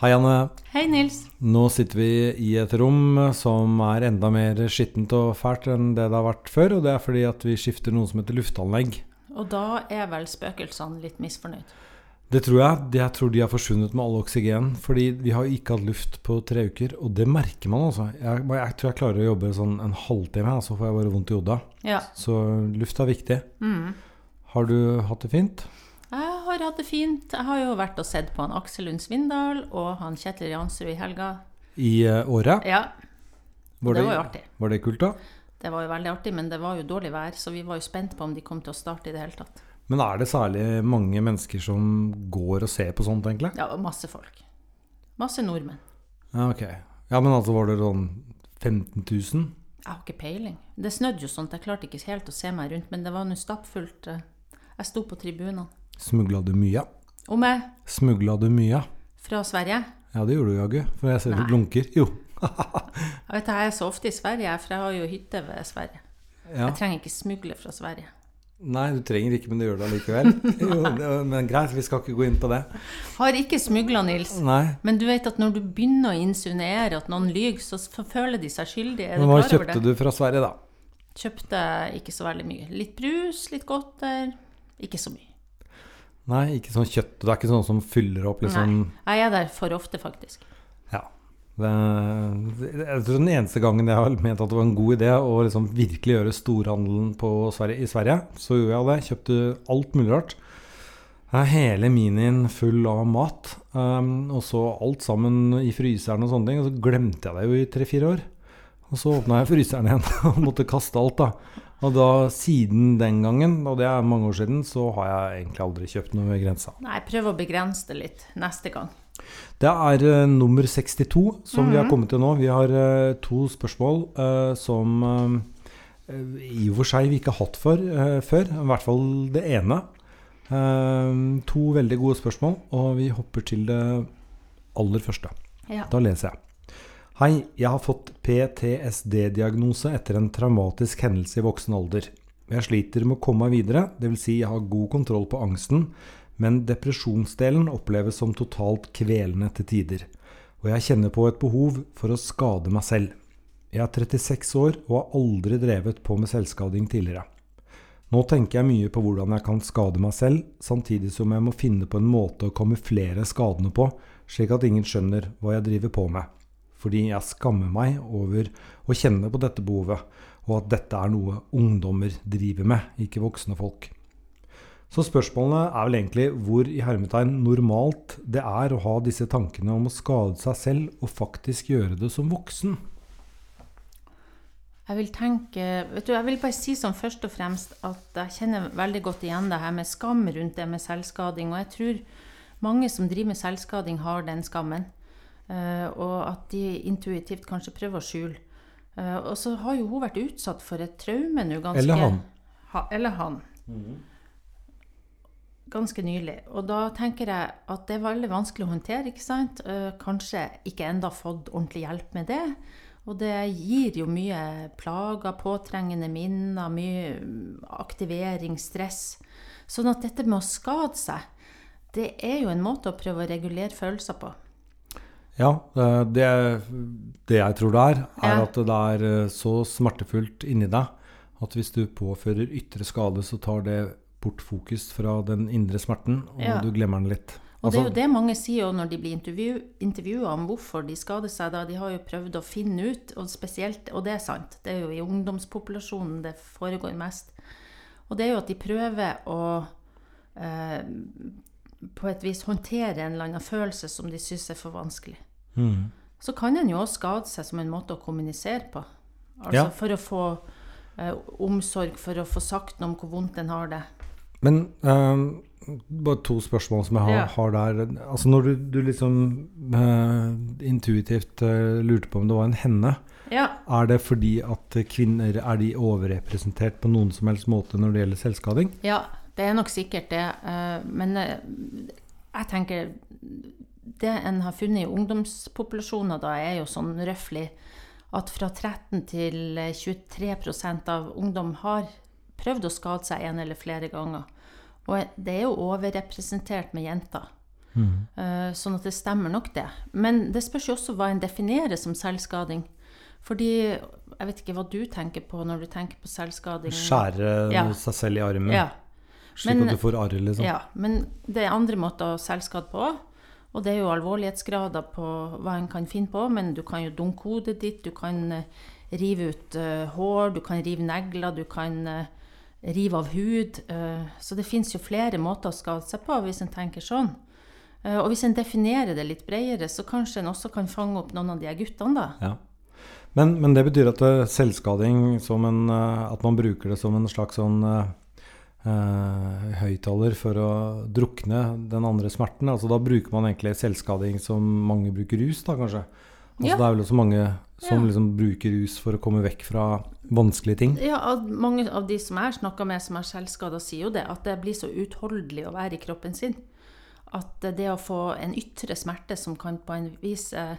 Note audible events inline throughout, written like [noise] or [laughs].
Hei, Anne. Hei, Nils. Nå sitter vi i et rom som er enda mer skittent og fælt enn det det har vært før. Og det er fordi at vi skifter noe som heter luftanlegg. Og da er vel spøkelsene litt misfornøyd? Det tror jeg. Jeg tror de har forsvunnet med all oksygen. Fordi vi har ikke hatt luft på tre uker. Og det merker man altså. Jeg, jeg tror jeg klarer å jobbe sånn en halvtime, så får jeg bare vondt i hodet. Ja. Så luft er viktig. Mm. Har du hatt det fint? Jeg har hatt det fint. Jeg har jo vært og sett på han Aksel Lund Svindal og han Kjetil Jansrud i helga. I uh, året? Ja, Var det var jo artig. Var det kult, da? Det var jo veldig artig, men det var jo dårlig vær, så vi var jo spent på om de kom til å starte i det hele tatt. Men er det særlig mange mennesker som går og ser på sånt, egentlig? Ja, masse folk. Masse nordmenn. Ja, ok. Ja, men altså var det sånn 15 000? Jeg har ikke peiling. Det snødde jo sånt, jeg klarte ikke helt å se meg rundt, men det var nå stappfullt. eh. Jeg sto på tribunene. Smugla du mye? Om jeg Smugla du mye? fra Sverige Ja, det gjorde du jaggu. For jeg ser du blunker. Jo. Jeg vet jeg er så ofte i Sverige, for jeg har jo hytte ved Sverige. Ja. Jeg trenger ikke smugle fra Sverige. Nei, du trenger ikke, men du gjør det allikevel. [laughs] Jo, det, men greit, vi skal ikke gå inn på det. Har ikke smugla, Nils. Nei. Men du vet at når du begynner å insinuere at noen lyver, så føler de seg skyldige. Er Men hva kjøpte du fra Sverige, da? Kjøpte ikke så veldig mye. Litt brus, litt godter. Ikke så mye. Nei, ikke sånn kjøtt. Det er ikke sånn som fyller opp liksom Nei. Jeg er der for ofte, faktisk. Ja. Det, jeg tror den eneste gangen jeg har ment at det var en god idé å liksom virkelig gjøre storhandelen på Sverige, i Sverige, så gjorde jeg det. Kjøpte alt mulig rart. Hele minien full av mat. Um, og så alt sammen i fryseren og sånne ting. Og så glemte jeg det jo i tre-fire år. Og så åpna jeg fryseren igjen [laughs] og måtte kaste alt, da. Og da siden den gangen, og det er mange år siden, så har jeg egentlig aldri kjøpt noe ved grensa. Nei, prøv å begrense det litt neste gang. Det er uh, nummer 62 som vi har kommet til nå. Vi har uh, to spørsmål uh, som i og for seg vi ikke har hatt for, før. I hvert fall det ene. To veldig gode spørsmål, og vi hopper til det aller første. Ja. Da leser jeg. Hei, jeg har fått PTSD-diagnose etter en traumatisk hendelse i voksen alder. Jeg sliter med å komme meg videre, dvs. Si jeg har god kontroll på angsten, men depresjonsdelen oppleves som totalt kvelende til tider. Og jeg kjenner på et behov for å skade meg selv. Jeg er 36 år og har aldri drevet på med selvskading tidligere. Nå tenker jeg mye på hvordan jeg kan skade meg selv, samtidig som jeg må finne på en måte å kamuflere skadene på, slik at ingen skjønner hva jeg driver på med. Fordi jeg skammer meg over å kjenne på dette behovet, og at dette er noe ungdommer driver med, ikke voksne folk. Så spørsmålene er vel egentlig hvor i hermetegn normalt det er å ha disse tankene om å skade seg selv og faktisk gjøre det som voksen. Jeg vil tenke vet du, jeg vil bare si sånn først og fremst at jeg kjenner veldig godt igjen det her med skam rundt det med selvskading. Og jeg tror mange som driver med selvskading, har den skammen. Eh, og at de intuitivt kanskje prøver å skjule. Eh, og så har jo hun vært utsatt for et traume nå ganske Eller han. Ha, eller han. Ganske nylig. Og da tenker jeg at det er veldig vanskelig å håndtere, ikke sant? Eh, kanskje ikke enda fått ordentlig hjelp med det. Og det gir jo mye plager, påtrengende minner, mye mm, aktivering, stress. Sånn at dette med å skade seg, det er jo en måte å prøve å regulere følelser på. Ja, eh, det, det jeg tror det er, er Ja. at det er eh, så smertefullt inni deg at hvis du påfører ytre skade, så tar det bort fokus fra den indre smerten, og Ja. du glemmer den litt. Og det er Altså- jo det mange sier når de blir intervju, intervjua om hvorfor de skader seg. da De har jo prøvd å finne ut, og spesielt, og det er sant, det er jo i ungdomspopulasjonen det foregår mest. Og det er jo at de prøver å eh, på et vis håndtere en eller annen følelse som de syns er for vanskelig. Mhm. Så kan en jo også skade seg som en måte å kommunisere på. Altså Ja. for å få eh, omsorg, for å få sagt noe om hvor vondt en har det. Men eh, bare to spørsmål som jeg har, Ja. har der. Altså når du, du liksom eh, intuitivt eh, lurte på om det var en henne, Ja, er det fordi at kvinner er de overrepresentert på noen som helst måte når det gjelder selvskading? Ja, det er nok sikkert det. eh, Men eh, jeg tenker Det en har funnet i ungdomspopulasjoner, da, er jo sånn røftlig at fra 13 til 23% av ungdom har prøvd å skade seg en eller flere ganger. Og det er jo overrepresentert med jenter. Mm. sånn at det stemmer nok, det. Men det spørs jo også hva en definerer som selvskading. Fordi Jeg vet ikke hva du tenker på når du tenker på selvskading. Skjære Ja. seg selv i armen, Ja. slik Men- at du får arr, liksom. Ja, men det er andre måter å selvskade på. Og det er jo alvorlighetsgrader på hva en kan finne på, men du kan jo dunke hodet ditt, du kan eh, rive ut uh, hår, du kan rive negler, du kan uh, rive av hud. Uh, så det fins jo flere måter å skade seg på, hvis en tenker sånn. Og hvis en definerer det litt bredere, så kanskje en også kan fange opp noen av de guttene, da. Ja. Men, men det betyr at selvskading en At man bruker det som en slags sånn høyttaler for å drukne den andre smerten. Altså da bruker man egentlig selvskading som mange bruker rus, da kanskje. Altså Ja. Det er vel også mange som Ja. liksom bruker rus for å komme vekk fra vanskelige ting. Ja, mange av de som jeg snakker med som er selvskada, sier jo det. At det blir så utholdelig å være i kroppen sin. At det å få en ytre smerte som kan på en vis eh,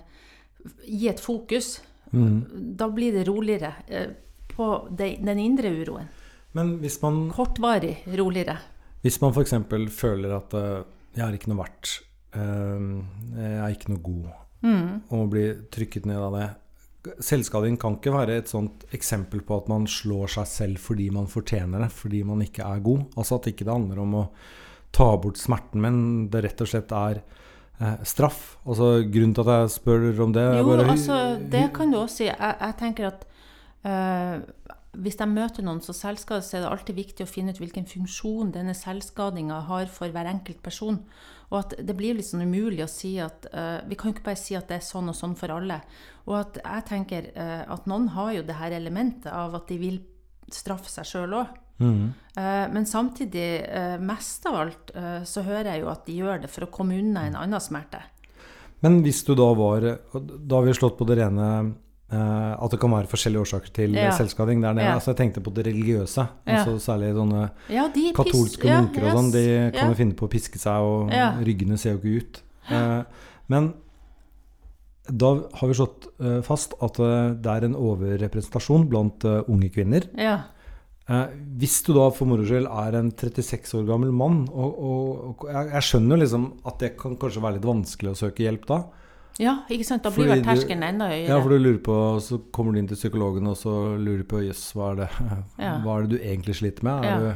gi et fokus, Mm. da blir det roligere eh, på de, den indre uroen. Men hvis man, Kortvarig roligere. hvis man f.eks. føler at uh, jeg er ikke noe verdt, uh, jeg er ikke noe god, Mm. og blir trykket ned av det. Selvskading kan ikke være et sånt eksempel på at man slår seg selv fordi man fortjener det, fordi man ikke er god. Altså at ikke det handler om å ta bort smerten, men det rett og slett er eh, straff. Altså Grunnen til at jeg spør om det Jo, bare- altså, det kan du også si. Jeg, jeg tenker at hvis jeg møter noen som selvskader, så er det alltid viktig å finne ut hvilken funksjon denne selvskadinga har for hver enkelt person. Og at det blir litt sånn umulig å si at uh, Vi kan jo ikke bare si at det er sånn og sånn for alle. Og at jeg tenker uh, at noen har jo det her elementet av at de vil straffe seg sjøl òg. Mm. Eh, Men samtidig, mest av alt, så hører jeg jo at de gjør det for å komme unna en annen smerte. Men hvis du da var Da har vi slått på det rene eh, at det kan være forskjellige årsaker til Ja. selvskading der nede. Ja. Altså Jeg tenkte på det religiøse. Ja. Altså Særlig sånne Ja, de katolske munker og sånn. De kan jo finne på å piske seg, og ryggene ser jo ikke ut. Uh, men da har vi slått uh, fast at det er en overrepresentasjon blant unge kvinner. Ja. Hvis du da for moro skyld er en 36 år gammel mann, og, og, og jeg, jeg skjønner liksom at det kan kanskje være litt vanskelig å søke hjelp da. Ja, ikke sant? Da blir vel terskelen enda høyere. Ja, for du lurer på, så kommer du inn til psykologen, og så lurer du på jøss, hva, er det- Ja. [laughs] hva er det du egentlig sliter med? Ja. du,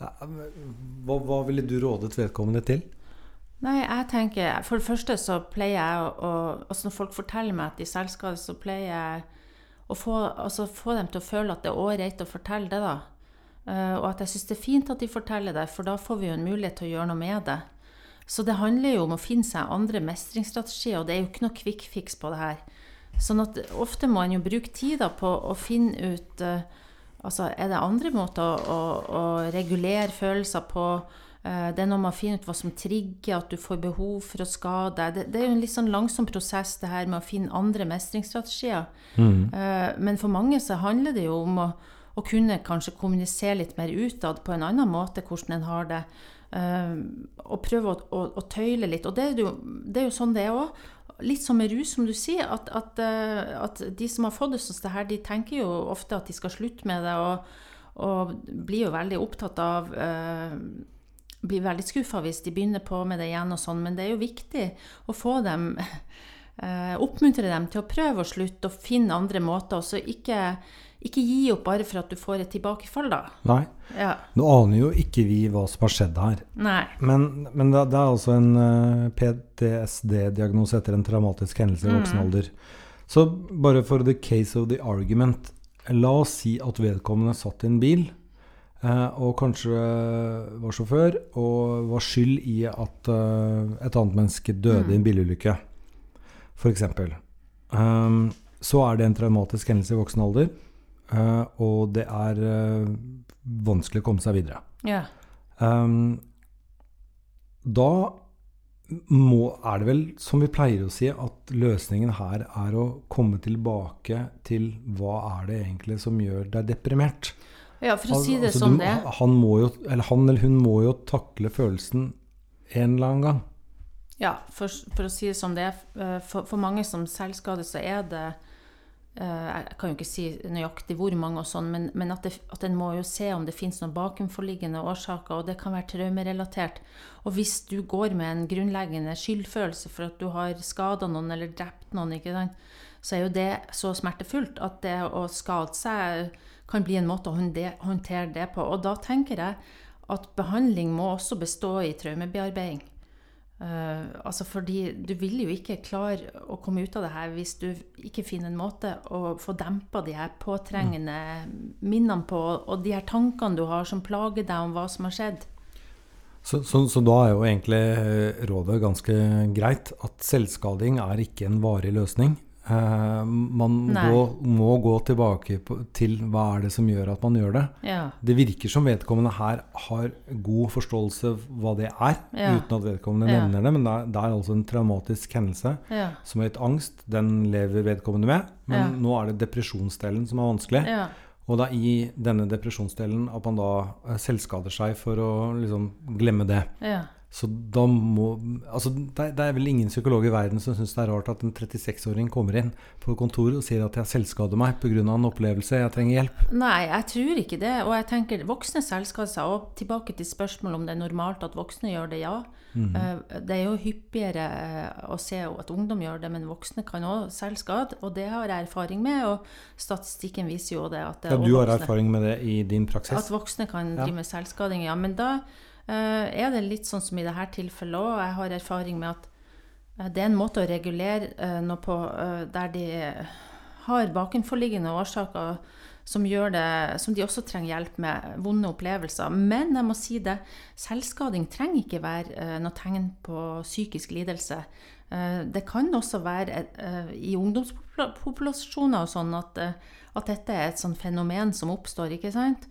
Ja, hva, hva ville du rådet vedkommende til? Nei, jeg tenker For det første så pleier jeg å, Altså når folk forteller meg at de selvskader, så pleier jeg å få, altså få dem til å føle at det er ålreit å fortelle det, da. Eh, og at jeg syns det er fint at de forteller det, for da får vi jo en mulighet til å gjøre noe med det. Så det handler jo om å finne seg andre mestringsstrategier, og det er jo ikke noe quick fix på det her. Sånn at ofte må en jo bruke tid på å finne ut eh, Altså, er det andre måter å, å, å regulere følelser på? Eh, Det er når man finner ut hva som trigger at du får behov for å skade deg. Det, det er jo en litt sånn langsom prosess, det her med å finne andre mestringsstrategier. Eh, Men for mange så handler det jo om å, å kunne kanskje kommunisere litt mer utad på en annen måte hvordan en har det. Eh, Og prøve å, å, å tøyle litt. Og det er jo, det er jo sånn det er òg. Litt som med rus, som du sier, at, at, eh, at de som har fått det sånn her, de tenker jo ofte at de skal slutte med det, og, og blir jo veldig opptatt av eh, blir veldig skuffa hvis de begynner på med det igjen og sånn, men det er jo viktig å få dem eh, Oppmuntre dem til å prøve å slutte og finne andre måter, og så ikke, ikke gi opp bare for at du får et tilbakefall, da. Nei, Ja. nå aner jo ikke vi hva som har skjedd her. Nei. Men, men det, det er altså en eh, PTSD-diagnose etter en traumatisk hendelse i voksen alder. Så bare for the case of the argument La oss si at vedkommende satt i en bil eh, og kanskje var sjåfør og var skyld i at eh, et annet menneske døde i en bilulykke, f.eks. Um, så er det en traumatisk hendelse i voksen alder, og det er eh, vanskelig å komme seg videre. Ja. Um, da må, er det vel, som vi pleier å si, at løsningen her er å komme tilbake til hva er det egentlig som gjør deg deprimert. ja, for å si det Altså, som det. Han, må jo, eller han eller hun må jo takle følelsen en eller annen gang. Ja, for, for å si det som det er. eh, For, for mange som selvskader, så er det eh, Jeg kan jo ikke si nøyaktig hvor mange, og sånn, men, men at, det, at en må jo se om det finnes noen bakenforliggende årsaker, og det kan være traumerelatert. Og hvis du går med en grunnleggende skyldfølelse for at du har skada noen eller drept noen, sant, så er jo det så smertefullt at det å skade seg kan bli en måte å håndtere det på. Og da tenker jeg at behandling må også bestå i traumebearbeiding. Uh, altså fordi du vil jo ikke klare å komme ut av det her hvis du ikke finner en måte å få dempa de her påtrengende minnene på, og de her tankene du har som plager deg om hva som har skjedd. Så, så, så, da er jo egentlig eh, rådet ganske greit. At selvskading er ikke en varig løsning. Uh, man gå, må gå tilbake på, til hva er det som gjør at man gjør det. Ja. Det virker som vedkommende her har god forståelse hva det er, ja. uten at vedkommende ja. nevner det. Men det er, det er, altså en traumatisk hendelse som har gitt angst. Den lever vedkommende med. Men nå er det depresjonsdelen som er vanskelig. Og det er i denne depresjonsdelen at man da eh, selvskader seg for å liksom glemme det. Så da må Altså, det, det, er vel ingen psykolog i verden som syns det er rart at en 36-åring kommer inn på kontoret og sier at jeg selvskader meg pga. en opplevelse, jeg trenger hjelp. Nei, jeg tror ikke det. Og jeg tenker voksne selvskader seg. Og tilbake til spørsmålet om det er normalt at voksne gjør det, ja. Mm. Det er jo hyppigere eh, å se at ungdom gjør det, men voksne kan òg selvskade. Og det har jeg erfaring med, og statistikken viser jo det. At det ja, du har erfaring med det i din praksis? At voksne kan drive med selvskading, ja. Men da er det litt sånn som i dette tilfellet òg. Jeg har erfaring med at eh, det er en måte å regulere eh, noe på der de har bakenforliggende årsaker som, det, som de også trenger hjelp med, vonde opplevelser. Men jeg må si det, selvskading trenger ikke være noe tegn på psykisk lidelse. Det kan også være i ungdomspopulasjoner og sånn at, at, dette er et sånn fenomen som oppstår, ikke sant.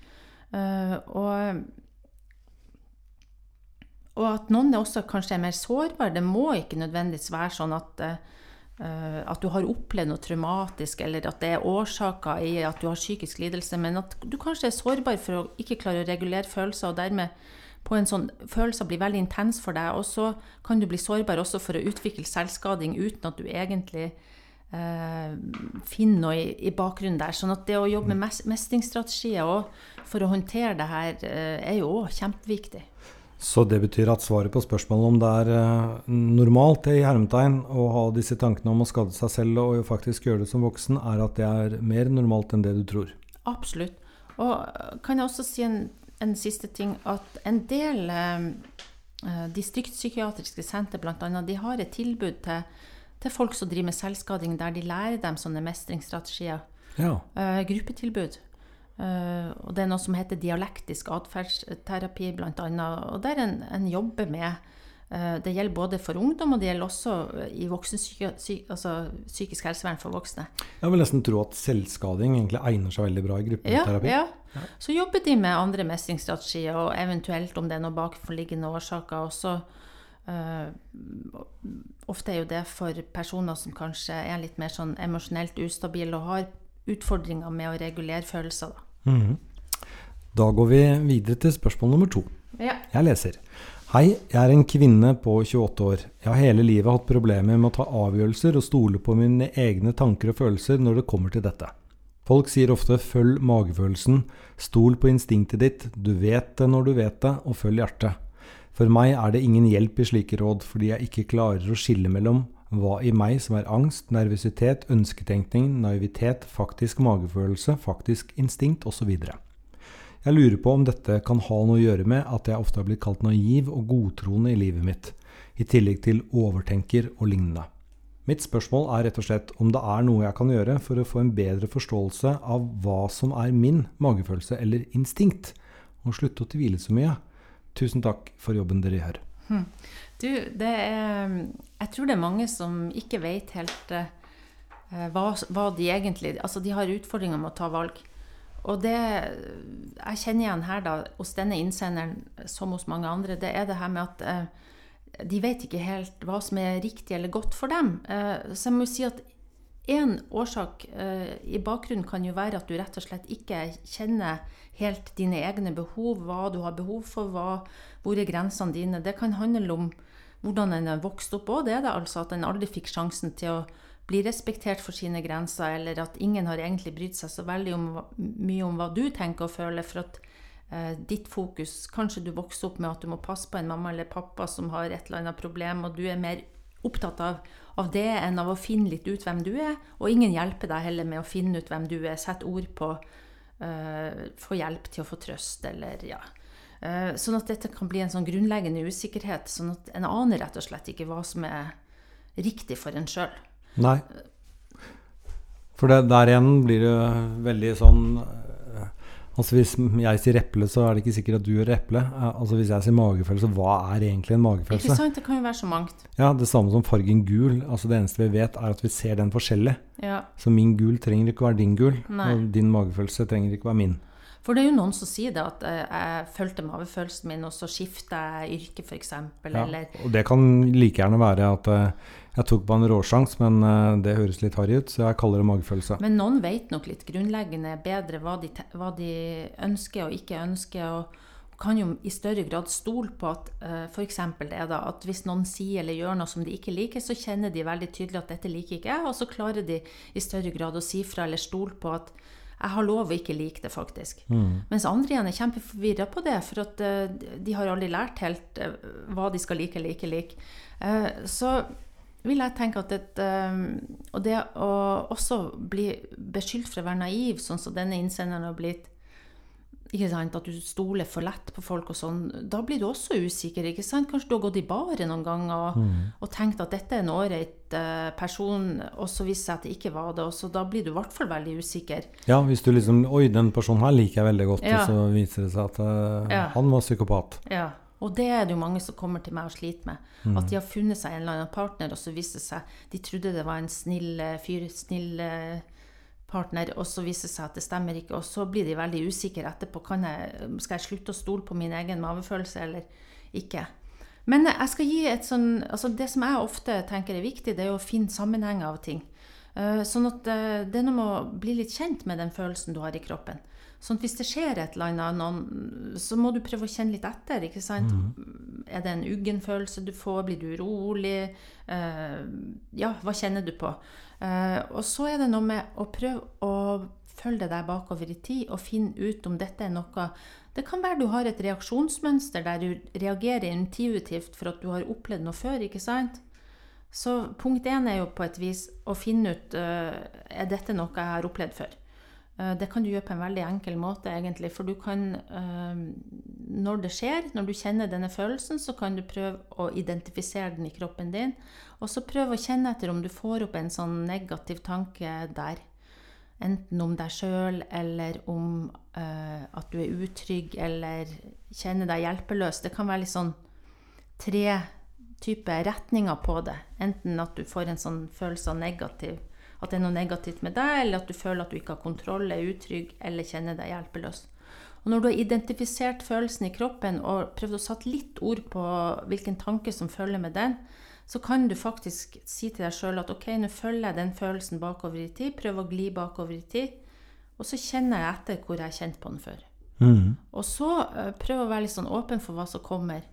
Og og at noen er også kanskje er mer sårbare. Det må ikke nødvendigvis være sånn at, uh, at du har opplevd noe traumatisk, eller at det er årsaker i at du har psykisk lidelse, men at du kanskje er sårbar for å ikke klare å regulere følelser, og dermed på en sånn følelser blir veldig intens for deg. Og så kan du bli sårbar også for å utvikle selvskading uten at du egentlig uh, finner noe i, i, bakgrunnen der. Sånn at det å jobbe med mestringsstrategier for å håndtere det her, uh, er jo òg kjempeviktig. Så det betyr at svaret på spørsmålet om det er normalt normalt i hermetegn å ha disse tankene om å skade seg selv og faktisk gjøre det som voksen, er at det er mer normalt enn det du tror. Absolutt. Og eh, kan jeg også si en, en siste ting, at en del eh, distriktspsykiatriske senter bl.a. de har et tilbud til, til, folk som driver med selvskading, der de lærer dem sånne mestringsstrategier. Ja. Eh, gruppetilbud. Uh, og det er noe som heter dialektisk atferdsterapi, bl.a. Og der en, en jobber med uh, Det gjelder både for ungdom, og det gjelder også i altså psykisk helsevern for voksne. Jeg vil nesten tro at selvskading egentlig egner seg veldig bra i gruppeterapi. Ja, ja. Så jobber de med andre mestringsstrategier, og eventuelt om det er noen bakenforliggende årsaker. også Uh, ofte er jo det for personer som kanskje er litt mer sånn emosjonelt ustabile og har utfordringer med å regulere følelser. Da. Mm. da går vi videre til spørsmål nummer to. Ja. Jeg leser. Hei, jeg er en kvinne på 28 år. Jeg har hele livet hatt problemer med å ta avgjørelser og stole på mine egne tanker og følelser når det kommer til dette. Folk sier ofte 'følg magefølelsen', 'stol på instinktet ditt', 'du vet det når du vet det', og 'følg hjertet'. For meg er det ingen hjelp i slike råd, fordi jeg ikke klarer å skille mellom hva i meg som er angst, nervøsitet, ønsketenkning, naivitet, faktisk magefølelse, faktisk instinkt osv. Jeg lurer på om dette kan ha noe å gjøre med at jeg ofte har blitt kalt naiv og godtroende i livet mitt, i tillegg til overtenker og lignende. Mitt spørsmål er rett og slett om det er noe jeg kan gjøre for å få en bedre forståelse av hva som er min magefølelse eller instinkt, og slutte å tvile så mye. Tusen takk for jobben dere gjør. Hmm. Du, det er Jeg tror det er mange som ikke vet helt uh, hva, hva, de egentlig Altså, de har utfordringer med å ta valg. Og det jeg kjenner igjen her, da, hos denne innsenderen som hos mange andre, det er det her med at uh, de vet ikke helt hva som er riktig eller godt for dem. Uh, så jeg må si at en årsak i bakgrunnen kan jo være at du rett og slett ikke kjenner helt dine egne behov, hva du har behov for, hva, hvor er grensene dine. Det kan handle om hvordan en har vokst opp òg, det er det altså at en aldri fikk sjansen til å bli respektert for sine grenser, eller at ingen har egentlig brydd seg så veldig om, mye om hva du tenker og føler. for at eh, ditt fokus Kanskje du vokser opp med at du må passe på en mamma eller pappa som har et eller annet problem, og du er mer opptatt av, av det enn av å finne litt ut hvem du er. Og ingen hjelper deg heller med å finne ut hvem du er. Sett ord på uh, Få hjelp til å få trøst, eller ja. Uh, sånn at dette kan bli en sånn grunnleggende usikkerhet. Sånn at en aner rett og slett ikke hva som er riktig for en sjøl. Nei. For det, der igjen blir det veldig sånn Altså Hvis jeg sier eple, så er det ikke sikkert at du gjør eple. Altså Hvis jeg sier magefølelse, hva er egentlig en magefølelse? Ikke sant, Det kan jo være så mangt. Ja, Det samme som fargen gul. Altså Det eneste vi vet, er at vi ser den forskjellig. Ja. Så min gul trenger ikke være din gul, Nei. og din magefølelse trenger ikke være min. For det er jo noen som sier det, at eh, jeg fulgte mavefølelsen min, og så skifter jeg yrke, f.eks. Ja, og det kan like gjerne være at eh, jeg tok på en råsjans, men eh, det høres litt harry ut, så jeg kaller det magefølelse. Men noen vet nok litt grunnleggende bedre hva de, hva de ønsker og ikke ønsker. og kan jo i større grad stole på at for f.eks. det da, at hvis noen sier eller gjør noe som de ikke liker, så kjenner de veldig tydelig at dette liker ikke jeg, og så klarer de i større grad å si fra eller stole på at jeg har lov å ikke like det, faktisk. Mens andre igjen er kjempeforvirra på det, for at eh, de har aldri lært helt eh, hva de skal like eller ikke like. Eh, så vil jeg tenke at et, Og det å også bli beskyldt for å være naiv, sånn som denne innsenderen har blitt, ikke sant, at du stoler for lett på folk og sånn, da blir du også usikker. ikke sant? Kanskje du har gått i baren noen ganger og, og tenkt at dette er en ålreit eh, person, og så viser det seg at det ikke var det. og så Da blir du i hvert fall veldig usikker. Ja, hvis du liksom Oi, den personen her liker jeg veldig godt, Ja. og så viser det seg at uh, Ja. han var psykopat. Ja, og det er det jo mange som kommer til meg og sliter med. At de har funnet seg en eller annen partner, og så viser det seg De trodde det var en snill eh, fyr, snill eh, partner, og så viser det seg at det stemmer ikke. Og så blir de veldig usikre etterpå. Jeg, skal jeg slutte å stole på min egen magefølelse eller ikke? Men jeg skal gi et sånn altså Det som jeg ofte tenker er viktig, det er å finne sammenhenger av ting. Eh, Sånn at eh, det er noe med å bli litt kjent med den følelsen du har i kroppen. Sånn at hvis det skjer et eller annet, noen, så må du prøve å kjenne litt etter. ikke sant? Er det en uggen følelse du får? Blir du urolig? Eh, ja, hva kjenner du på? Eh, og så er det noe med å prøve å følge deg bakover i tid og finne ut om dette er noe Det kan være du har et reaksjonsmønster der du reagerer intuitivt for at du har opplevd noe før, ikke sant? Så punkt én er jo på et vis å finne ut uh, er dette noe jeg har opplevd før. Eh, det kan du gjøre på en veldig enkel måte, egentlig. For du kan, eh, når det skjer, når du kjenner denne følelsen, så kan du prøve å identifisere den i kroppen din. Og så prøve å kjenne etter om du får opp en sånn negativ tanke der. Enten om deg sjøl, eller om eh, at du er utrygg, eller kjenner deg hjelpeløs. Det kan være litt sånn tre typer retninger på det. Enten at du får en sånn følelse av negativ, at det er noe negativt med deg, eller at du føler at du ikke har kontroll, er utrygg, eller kjenner deg hjelpeløs. Og når du har identifisert følelsen i kroppen og prøvd å satt litt ord på hvilken tanke som følger med den, så kan du faktisk si til deg sjøl at ok, nå følger jeg den følelsen bakover i tid, prøver å gli bakover i tid, og så kjenner jeg etter hvor jeg har kjent på den før. Mm. Og så uh, prøv å være litt sånn åpen for hva som kommer.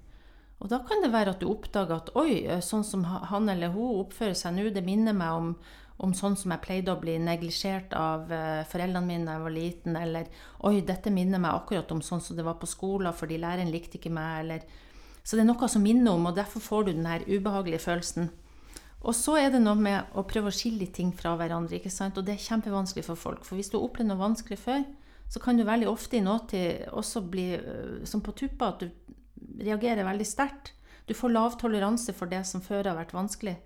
Og da kan det være at du oppdager at oi, eh, sånn som han eller hun oppfører seg nå, det minner meg om, om sånn som jeg pleide å bli neglisjert av eh, foreldrene mine da jeg var liten, eller oi, dette minner meg akkurat om sånn som det var på skolen fordi læreren likte ikke meg, eller Så det er noe som minner om, og derfor får du den her ubehagelige følelsen. Og så er det noe med å prøve å skille ting fra hverandre, ikke sant? og det er kjempevanskelig for folk. For hvis du har opplevd noe vanskelig før, så kan du veldig ofte i nåtid også bli øh, som på tuppa, at du reagerer veldig sterkt. Du får lav toleranse for det som før har vært vanskelig.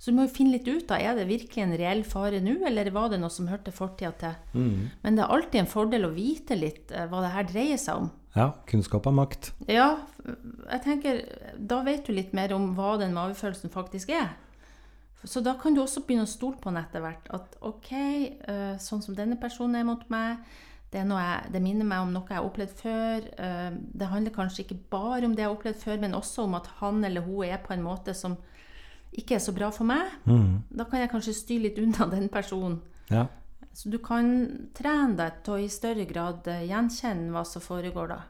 Så du må jo finne litt ut av er det virkelig en reell fare nå, eller var det noe som hørte fortida til. Mm. Men det er alltid en fordel å vite litt eh, hva det her dreier seg om. Ja, kunnskap er makt. Ja, jeg tenker, da vet du litt mer om hva den magefølelsen faktisk er. Så da kan du også begynne å stole på den etter hvert. At ok, eh, sånn som denne personen er mot meg, det, er jeg, det minner meg om noe jeg har opplevd før. Eh, Det handler kanskje ikke bare om det jeg har opplevd før, men også om at han eller hun er på en måte som ikke er så bra for meg. Mm. Da kan jeg kanskje styre litt unna den personen. Ja. Så du kan trene deg til å i større grad eh, gjenkjenne hva som foregår da.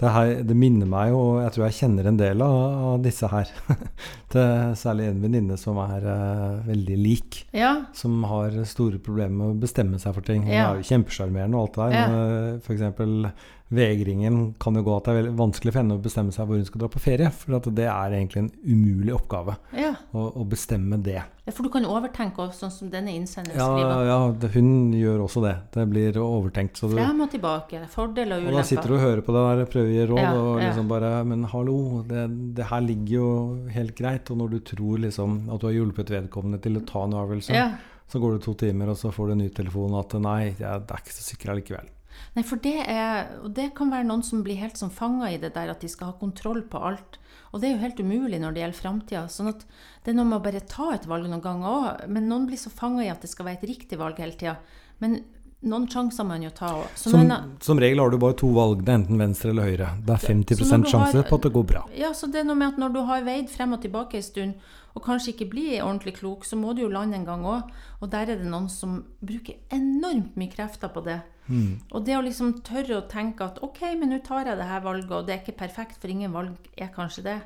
Det, her, det minner meg jo Jeg tror jeg kjenner en del av, av disse her. [laughs] er særlig en venninne som er uh, veldig lik. Ja. Som har store problemer med å bestemme seg for ting. Hun Ja. er jo kjempesjarmerende og alt det der. Ja. Men uh, f.eks. vegringen kan jo gå at det er veldig vanskelig for henne å bestemme seg hvor hun skal dra på ferie. For at det er egentlig en umulig oppgave ja. å, å bestemme det. Ja, For du kan overtenke også, sånn som denne innsenderen Ja, skriver. ja det, hun gjør også det. Det blir overtenkt. Så du, Frem og tilbake. Fordeler og og da sitter du og hører på det der, prøver å gi råd, Ja, og liksom bare Men hallo, det, det her ligger jo helt greit. Og når du tror liksom at du har hjulpet vedkommende til å ta en avgjørelse, så går det to timer, og så får du en ny telefon at nei, det er ikke så sikkert allikevel. Nei, for det er Og det kan være noen som blir helt sånn fanga i det der at de skal ha kontroll på alt. Og det er jo helt umulig når det gjelder framtida. Sånn at det er noe med å bare ta et valg noen ganger òg. Men noen blir så fanga i at det skal være et riktig valg hele tida. Men noen sjanser man jo ta òg. Som, som regel har du bare to valg, det er enten venstre eller høyre. Det er 50 Så når sjanse på at det går bra. Ja, så det er noe med at når du har veid frem og tilbake en stund, og kanskje ikke blir ordentlig klok, så må du jo lande en gang òg. Og der er det noen som bruker enormt mye krefter på det. Og det å liksom tørre å tenke at ok, men nå tar jeg det her valget, og det er ikke perfekt, for ingen valg er kanskje det.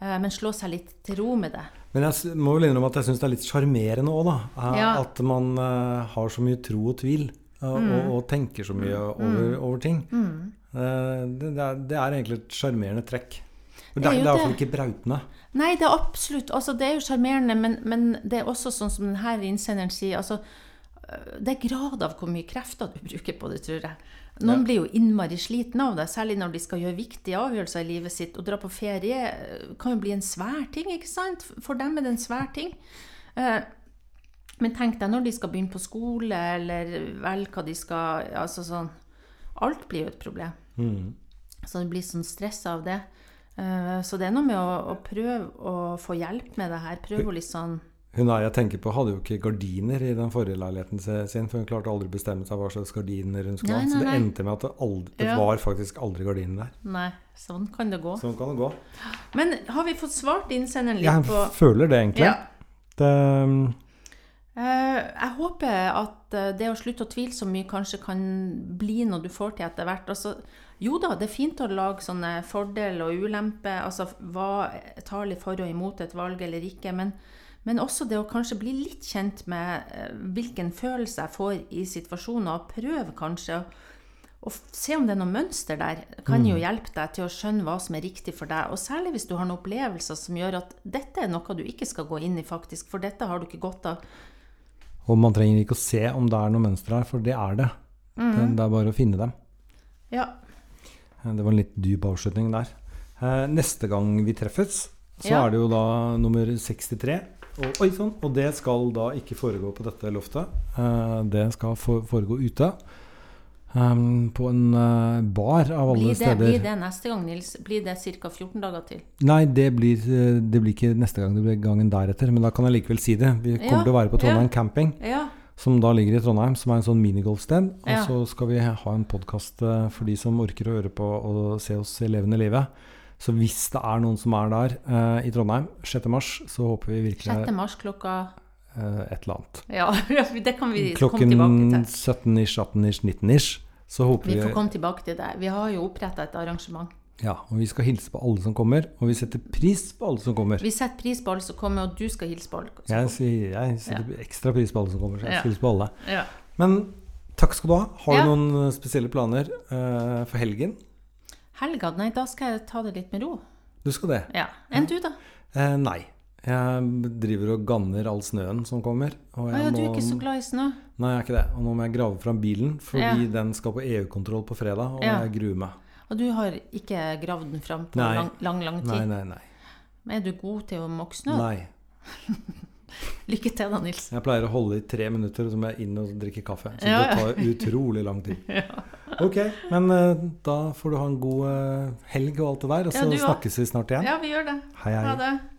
Eh, Men slå seg litt til ro med det. Men jeg må vel innrømme at jeg syns det er litt sjarmerende òg, da. eh. At man eh, har så mye tro og tvil. Eh, Og, og tenker så mye over, over ting. Mm. det, det, er, det er egentlig et sjarmerende trekk. Men Det er det er i hvert fall det. ikke brautende. Nei, det er absolutt altså Det er jo sjarmerende, men, men det er også sånn som denne innsenderen sier. altså øh, Det er grad av hvor mye krefter du bruker på det, tror jeg. Noen Ja. blir jo innmari sliten av det, særlig når de skal gjøre viktige avgjørelser i livet sitt. Å dra på ferie øh, kan jo bli en svær ting, ikke sant? For dem er det en svær ting. Eh, Men tenk deg når de skal begynne på skole, eller velge hva de skal Altså sånn Alt blir jo et problem. Mm. Så du blir sånn stress av det. Eh, Så det er noe med å, å prøve å få hjelp med det her. Prøve å litt sånn Hun er jeg tenker på, hadde jo ikke gardiner i den forrige leiligheten sin, for hun klarte aldri å bestemme seg hva slags gardiner hun skulle ha. Så det endte med at det, aldri, det var faktisk aldri gardiner der. Nei, sånn kan det gå. Sånn kan det gå. Men har vi fått svart innsenderen litt på Jeg føler det, egentlig. Ja. Det, Eh, Jeg håper at eh, det å slutte å tvile så mye kanskje kan bli noe du får til etter hvert. Altså, jo da, det er fint å lage sånne fordel og ulempe, altså hva taler for og imot et valg eller ikke, men, men også det å kanskje bli litt kjent med eh, hvilken følelse jeg får i situasjoner, og prøve kanskje å å se om det er noe mønster der, kan jo hjelpe deg til å skjønne hva som er riktig for deg. Og særlig hvis du har noen opplevelser som gjør at dette er noe du ikke skal gå inn i, faktisk, for dette har du ikke godt av. og man trenger ikke å se om det er noe mønster her, for det er det. det. Det er bare å finne dem. Ja. Eh, Det var en litt dyp avslutning der. Eh, Neste gang vi treffes, så Ja. er det jo da nummer 63. Og, oi sånn. Og det skal da ikke foregå på dette loftet. Eh, Det skal foregå ute. Um, på en uh, bar, av alle det, steder. Blir det neste gang, Nils? Blir det ca. 14 dager til? Nei, det blir, eh, det blir, ikke neste gang, det blir gangen deretter. Men da kan jeg likevel si det. Vi kommer ja, til å være på Trondheim ja, camping, ja. som da ligger i Trondheim, som er en sånn minigolfsted. Og så skal vi ha en podkast eh, for de som orker å høre på og se oss i levende livet. Så hvis det er noen som er der uh, i Trondheim 6.3, så håper vi virkelig 6. mars klokka et eller annet. Ja, [laughs] det kan vi Klokken komme tilbake til. Klokken 17-ish, 18-ish, 19-ish. Vi vi, får komme tilbake til det. Vi har jo oppretta et arrangement. Ja, og vi skal hilse på alle som kommer, og vi setter pris på alle som kommer. Vi setter pris på alle som kommer, og du skal hilse på alle som Jeg, kommer. sier, jeg setter ekstra pris på alle som kommer, så jeg Ja. skal hilse på alle. Ja. Men takk skal du ha. Har Ja. du noen eh, spesielle planer uh, for helgen? Helga? Nei, da skal jeg ta det litt med ro. Du skal det? Ja. Enn du, da? Uh, nei. Jeg driver og ganner all snøen som kommer. Og jeg ja, du er ikke så glad i snø? Nei, jeg er ikke det. Og nå må jeg grave fram bilen, fordi Ja. den skal på EU-kontroll på fredag, og Ja. jeg gruer meg. Og du har ikke gravd den fram på Nei. lang, lang, lang tid? Nei, nei, nei. Men Er du god til å måke snø? nei. [laughs] Lykke til da, Nils. Jeg pleier å holde i tre minutter, så må jeg inn og drikke kaffe. Så Ja, det tar utrolig lang tid. [laughs] Ok, men uh, da får du ha en god uh, helg og alt det der, og så snakkes vi snart igjen. Ja, vi gjør det. Hei, hei. Ha det.